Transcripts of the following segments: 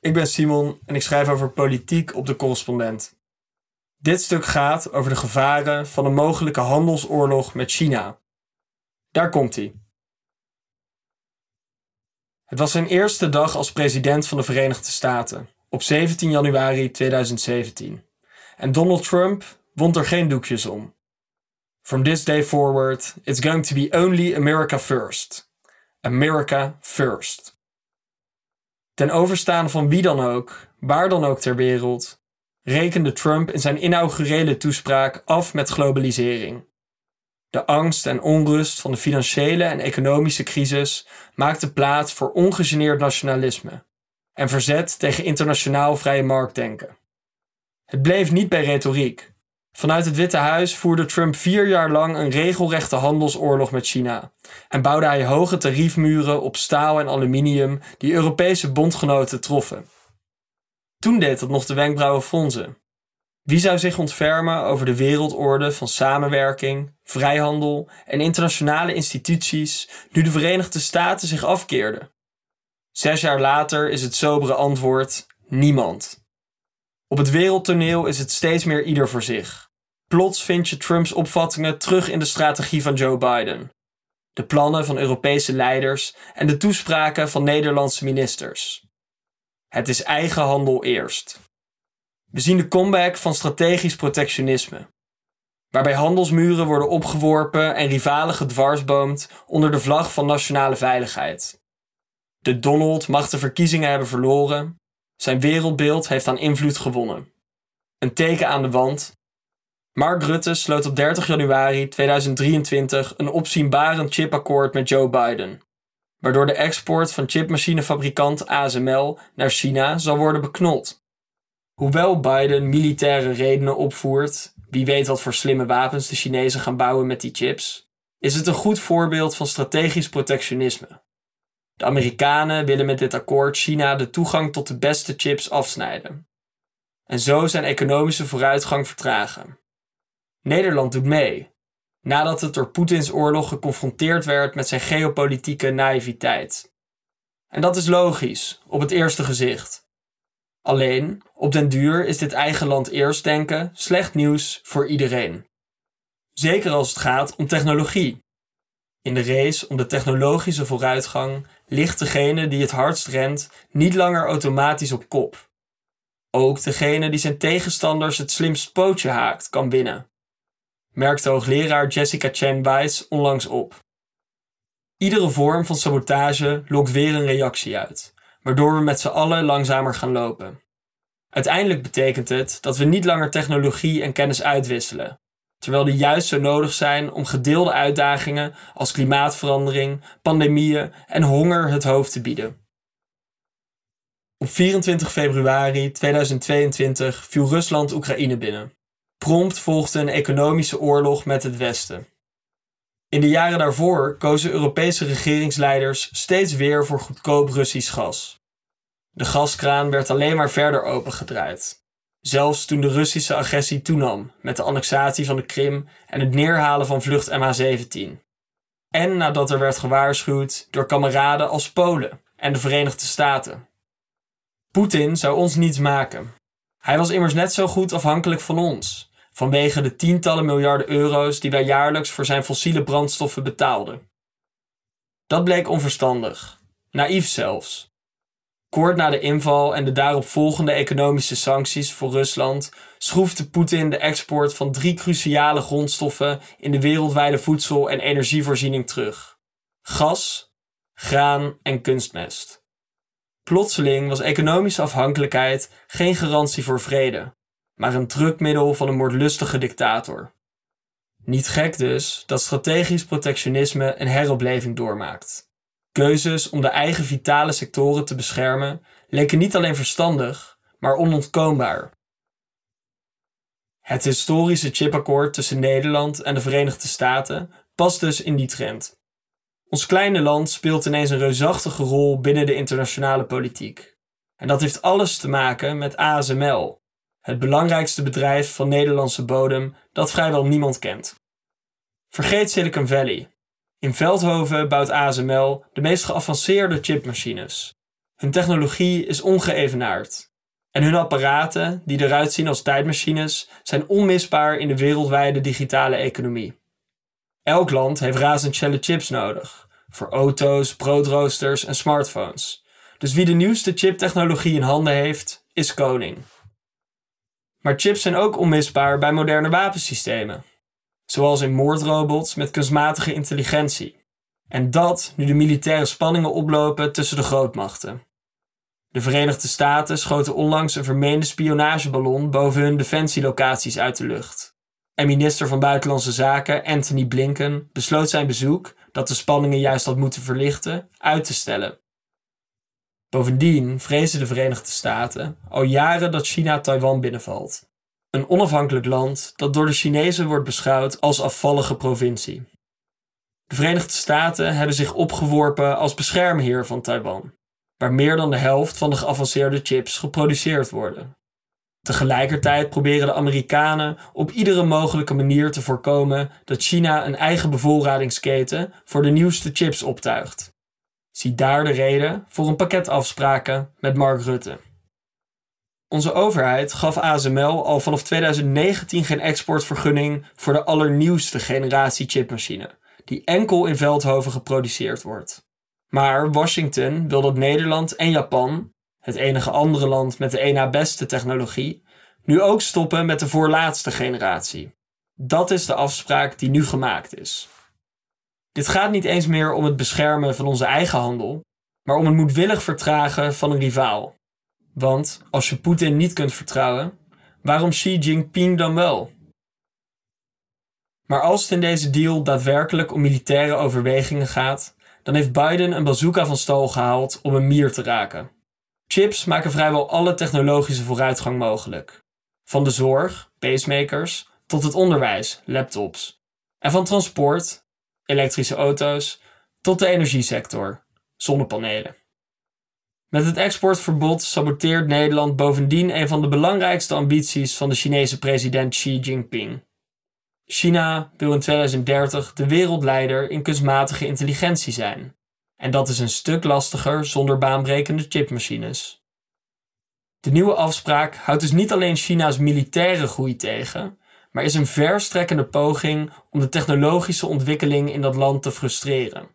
Ik ben Simon en ik schrijf over politiek op de correspondent. Dit stuk gaat over de gevaren van een mogelijke handelsoorlog met China. Daar komt hij. Het was zijn eerste dag als president van de Verenigde Staten op 17 januari 2017. En Donald Trump wond er geen doekjes om. From this day forward, it's going to be only America first. America first. Ten overstaan van wie dan ook, waar dan ook ter wereld, rekende Trump in zijn inaugurele toespraak af met globalisering. De angst en onrust van de financiële en economische crisis maakte plaats voor ongegeneerd nationalisme en verzet tegen internationaal vrije marktdenken. Het bleef niet bij retoriek. Vanuit het Witte Huis voerde Trump vier jaar lang een regelrechte handelsoorlog met China en bouwde hij hoge tariefmuren op staal en aluminium die Europese bondgenoten troffen. Toen deed dat nog de wenkbrauwen fronsen. Wie zou zich ontfermen over de wereldorde van samenwerking, vrijhandel en internationale instituties nu de Verenigde Staten zich afkeerden? Zes jaar later is het sobere antwoord niemand. Op het wereldtoneel is het steeds meer ieder voor zich. Plots vind je Trumps opvattingen terug in de strategie van Joe Biden, de plannen van Europese leiders en de toespraken van Nederlandse ministers. Het is eigen handel eerst. We zien de comeback van strategisch protectionisme, waarbij handelsmuren worden opgeworpen en rivalen gedwarsboomd onder de vlag van nationale veiligheid. De Donald mag de verkiezingen hebben verloren, zijn wereldbeeld heeft aan invloed gewonnen. Een teken aan de wand. Mark Rutte sloot op 30 januari 2023 een opzienbarend chipakkoord met Joe Biden, waardoor de export van chipmachinefabrikant ASML naar China zal worden beknold. Hoewel Biden militaire redenen opvoert, wie weet wat voor slimme wapens de Chinezen gaan bouwen met die chips, is het een goed voorbeeld van strategisch protectionisme. De Amerikanen willen met dit akkoord China de toegang tot de beste chips afsnijden. En zo zijn economische vooruitgang vertragen. Nederland doet mee, nadat het door Poetins oorlog geconfronteerd werd met zijn geopolitieke naïviteit. En dat is logisch, op het eerste gezicht. Alleen, op den duur is dit eigen land eerst denken slecht nieuws voor iedereen. Zeker als het gaat om technologie. In de race om de technologische vooruitgang ligt degene die het hardst rent niet langer automatisch op kop. Ook degene die zijn tegenstanders het slimst pootje haakt, kan winnen. Merkte hoogleraar Jessica Chen Weiss onlangs op. Iedere vorm van sabotage lokt weer een reactie uit, waardoor we met z'n allen langzamer gaan lopen. Uiteindelijk betekent het dat we niet langer technologie en kennis uitwisselen, terwijl die juist zo nodig zijn om gedeelde uitdagingen als klimaatverandering, pandemieën en honger het hoofd te bieden. Op 24 februari 2022 viel Rusland Oekraïne binnen. Prompt volgde een economische oorlog met het Westen. In de jaren daarvoor kozen Europese regeringsleiders steeds weer voor goedkoop Russisch gas. De gaskraan werd alleen maar verder opengedraaid. Zelfs toen de Russische agressie toenam met de annexatie van de Krim en het neerhalen van vlucht MH17. En nadat er werd gewaarschuwd door kameraden als Polen en de Verenigde Staten. Poetin zou ons niets maken. Hij was immers net zo goed afhankelijk van ons, vanwege de tientallen miljarden euro's die wij jaarlijks voor zijn fossiele brandstoffen betaalden. Dat bleek onverstandig, naïef zelfs. Kort na de inval en de daaropvolgende economische sancties voor Rusland schroefde Poetin de export van drie cruciale grondstoffen in de wereldwijde voedsel- en energievoorziening terug: gas, graan en kunstmest. Plotseling was economische afhankelijkheid geen garantie voor vrede, maar een drukmiddel van een moordlustige dictator. Niet gek dus dat strategisch protectionisme een heropleving doormaakt. Keuzes om de eigen vitale sectoren te beschermen leken niet alleen verstandig, maar onontkoombaar. Het historische chipakkoord tussen Nederland en de Verenigde Staten past dus in die trend. Ons kleine land speelt ineens een reusachtige rol binnen de internationale politiek. En dat heeft alles te maken met ASML, het belangrijkste bedrijf van Nederlandse bodem dat vrijwel niemand kent. Vergeet Silicon Valley, in Veldhoven bouwt ASML de meest geavanceerde chipmachines. Hun technologie is ongeëvenaard. En hun apparaten, die eruit zien als tijdmachines, zijn onmisbaar in de wereldwijde digitale economie. Elk land heeft razendsnelle chips nodig. Voor auto's, broodroosters en smartphones. Dus wie de nieuwste chiptechnologie in handen heeft, is koning. Maar chips zijn ook onmisbaar bij moderne wapensystemen. Zoals in moordrobots met kunstmatige intelligentie. En dat nu de militaire spanningen oplopen tussen de grootmachten. De Verenigde Staten schoten onlangs een vermeende spionageballon boven hun defensielocaties uit de lucht. En minister van Buitenlandse Zaken Anthony Blinken besloot zijn bezoek, dat de spanningen juist had moeten verlichten, uit te stellen. Bovendien vrezen de Verenigde Staten al jaren dat China Taiwan binnenvalt. Een onafhankelijk land dat door de Chinezen wordt beschouwd als afvallige provincie. De Verenigde Staten hebben zich opgeworpen als beschermheer van Taiwan, waar meer dan de helft van de geavanceerde chips geproduceerd worden. Tegelijkertijd proberen de Amerikanen op iedere mogelijke manier te voorkomen dat China een eigen bevoorradingsketen voor de nieuwste chips optuigt. Zie daar de reden voor een pakket afspraken met Mark Rutte. Onze overheid gaf ASML al vanaf 2019 geen exportvergunning voor de allernieuwste generatie chipmachine, die enkel in Veldhoven geproduceerd wordt. Maar Washington wil dat Nederland en Japan, het enige andere land met de één na beste technologie, nu ook stoppen met de voorlaatste generatie. Dat is de afspraak die nu gemaakt is. Dit gaat niet eens meer om het beschermen van onze eigen handel, maar om het moedwillig vertragen van een rivaal. Want als je Poetin niet kunt vertrouwen, waarom Xi Jinping dan wel? Maar als het in deze deal daadwerkelijk om militaire overwegingen gaat, dan heeft Biden een bazooka van stal gehaald om een mier te raken. Chips maken vrijwel alle technologische vooruitgang mogelijk. Van de zorg, pacemakers, tot het onderwijs, laptops. En van transport, elektrische auto's, tot de energiesector, zonnepanelen. Met het exportverbod saboteert Nederland bovendien een van de belangrijkste ambities van de Chinese president Xi Jinping. China wil in 2030 de wereldleider in kunstmatige intelligentie zijn. En dat is een stuk lastiger zonder baanbrekende chipmachines. De nieuwe afspraak houdt dus niet alleen China's militaire groei tegen, maar is een verstrekkende poging om de technologische ontwikkeling in dat land te frustreren.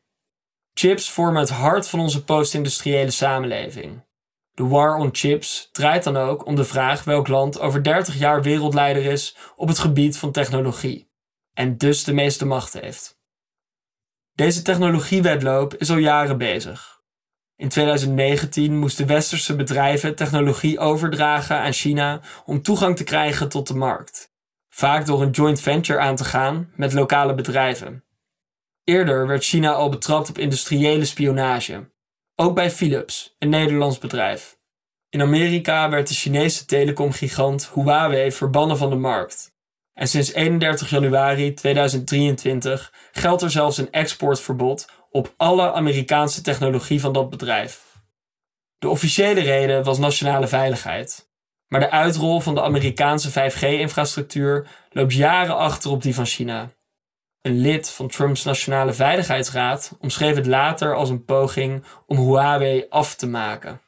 Chips vormen het hart van onze post-industriële samenleving. De war on chips draait dan ook om de vraag welk land over 30 jaar wereldleider is op het gebied van technologie en dus de meeste macht heeft. Deze technologiewedloop is al jaren bezig. In 2019 moesten westerse bedrijven technologie overdragen aan China om toegang te krijgen tot de markt, vaak door een joint venture aan te gaan met lokale bedrijven. Eerder werd China al betrapt op industriële spionage, ook bij Philips, een Nederlands bedrijf. In Amerika werd de Chinese telecomgigant Huawei verbannen van de markt. En sinds 31 januari 2023 geldt er zelfs een exportverbod op alle Amerikaanse technologie van dat bedrijf. De officiële reden was nationale veiligheid. Maar de uitrol van de Amerikaanse 5G-infrastructuur loopt jaren achter op die van China. Een lid van Trumps Nationale Veiligheidsraad omschreef het later als een poging om Huawei af te maken.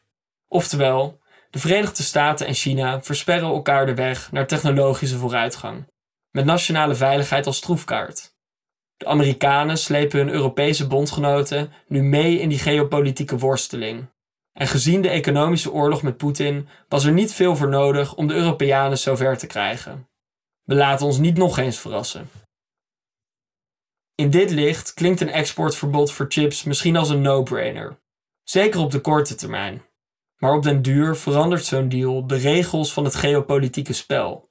Oftewel, de Verenigde Staten en China versperren elkaar de weg naar technologische vooruitgang, met nationale veiligheid als troefkaart. De Amerikanen slepen hun Europese bondgenoten nu mee in die geopolitieke worsteling. En gezien de economische oorlog met Poetin was er niet veel voor nodig om de Europeanen zover te krijgen. We laten ons niet nog eens verrassen. In dit licht klinkt een exportverbod voor chips misschien als een no-brainer. Zeker op de korte termijn. Maar op den duur verandert zo'n deal de regels van het geopolitieke spel.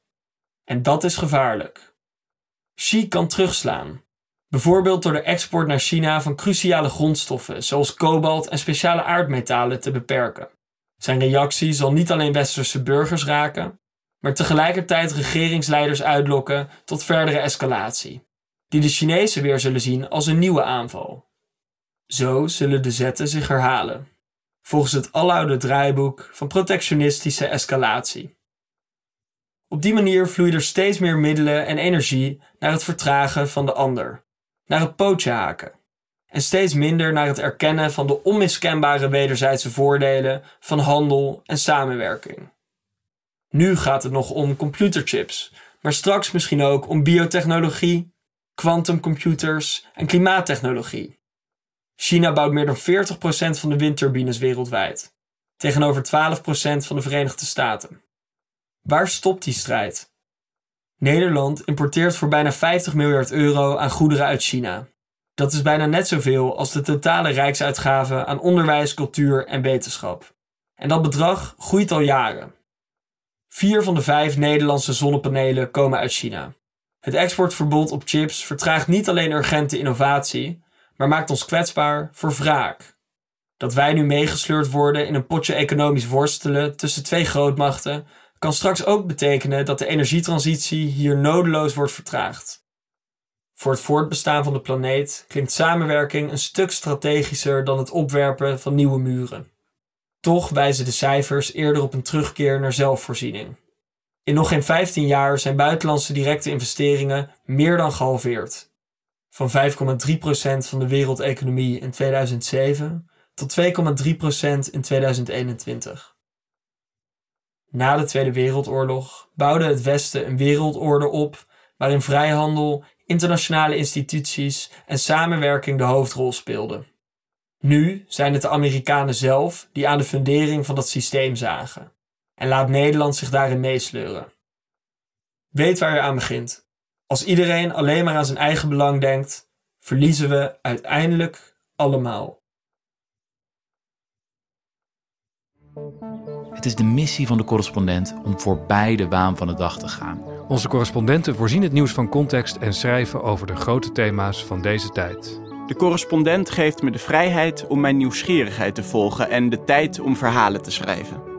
En dat is gevaarlijk. Xi kan terugslaan. Bijvoorbeeld door de export naar China van cruciale grondstoffen zoals kobalt en speciale aardmetalen te beperken. Zijn reactie zal niet alleen westerse burgers raken, maar tegelijkertijd regeringsleiders uitlokken tot verdere escalatie die de Chinezen weer zullen zien als een nieuwe aanval. Zo zullen de zetten zich herhalen, volgens het aloude draaiboek van protectionistische escalatie. Op die manier vloeien er steeds meer middelen en energie naar het vertragen van de ander, naar het pootje haken. en steeds minder naar het erkennen van de onmiskenbare wederzijdse voordelen van handel en samenwerking. Nu gaat het nog om computerchips, maar straks misschien ook om biotechnologie, quantumcomputers en klimaattechnologie. China bouwt meer dan 40% van de windturbines wereldwijd, tegenover 12% van de Verenigde Staten. Waar stopt die strijd? Nederland importeert voor bijna 50 miljard euro aan goederen uit China. Dat is bijna net zoveel als de totale rijksuitgaven aan onderwijs, cultuur en wetenschap. En dat bedrag groeit al jaren. Vier van de vijf Nederlandse zonnepanelen komen uit China. Het exportverbod op chips vertraagt niet alleen urgente innovatie, maar maakt ons kwetsbaar voor wraak. Dat wij nu meegesleurd worden in een potje economisch worstelen tussen twee grootmachten, kan straks ook betekenen dat de energietransitie hier nodeloos wordt vertraagd. Voor het voortbestaan van de planeet klinkt samenwerking een stuk strategischer dan het opwerpen van nieuwe muren. Toch wijzen de cijfers eerder op een terugkeer naar zelfvoorziening. In nog geen 15 jaar zijn buitenlandse directe investeringen meer dan gehalveerd. Van 5,3% van de wereldeconomie in 2007 tot 2,3% in 2021. Na de Tweede Wereldoorlog bouwde het Westen een wereldorde op waarin vrijhandel, internationale instituties en samenwerking de hoofdrol speelden. Nu zijn het de Amerikanen zelf die aan de fundering van dat systeem zagen en laat Nederland zich daarin meesleuren. Weet waar je aan begint. Als iedereen alleen maar aan zijn eigen belang denkt, verliezen we uiteindelijk allemaal. Het is de missie van de correspondent om voorbij de waan van de dag te gaan. Onze correspondenten voorzien het nieuws van context en schrijven over de grote thema's van deze tijd. De correspondent geeft me de vrijheid om mijn nieuwsgierigheid te volgen en de tijd om verhalen te schrijven.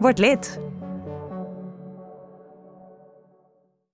Word lid.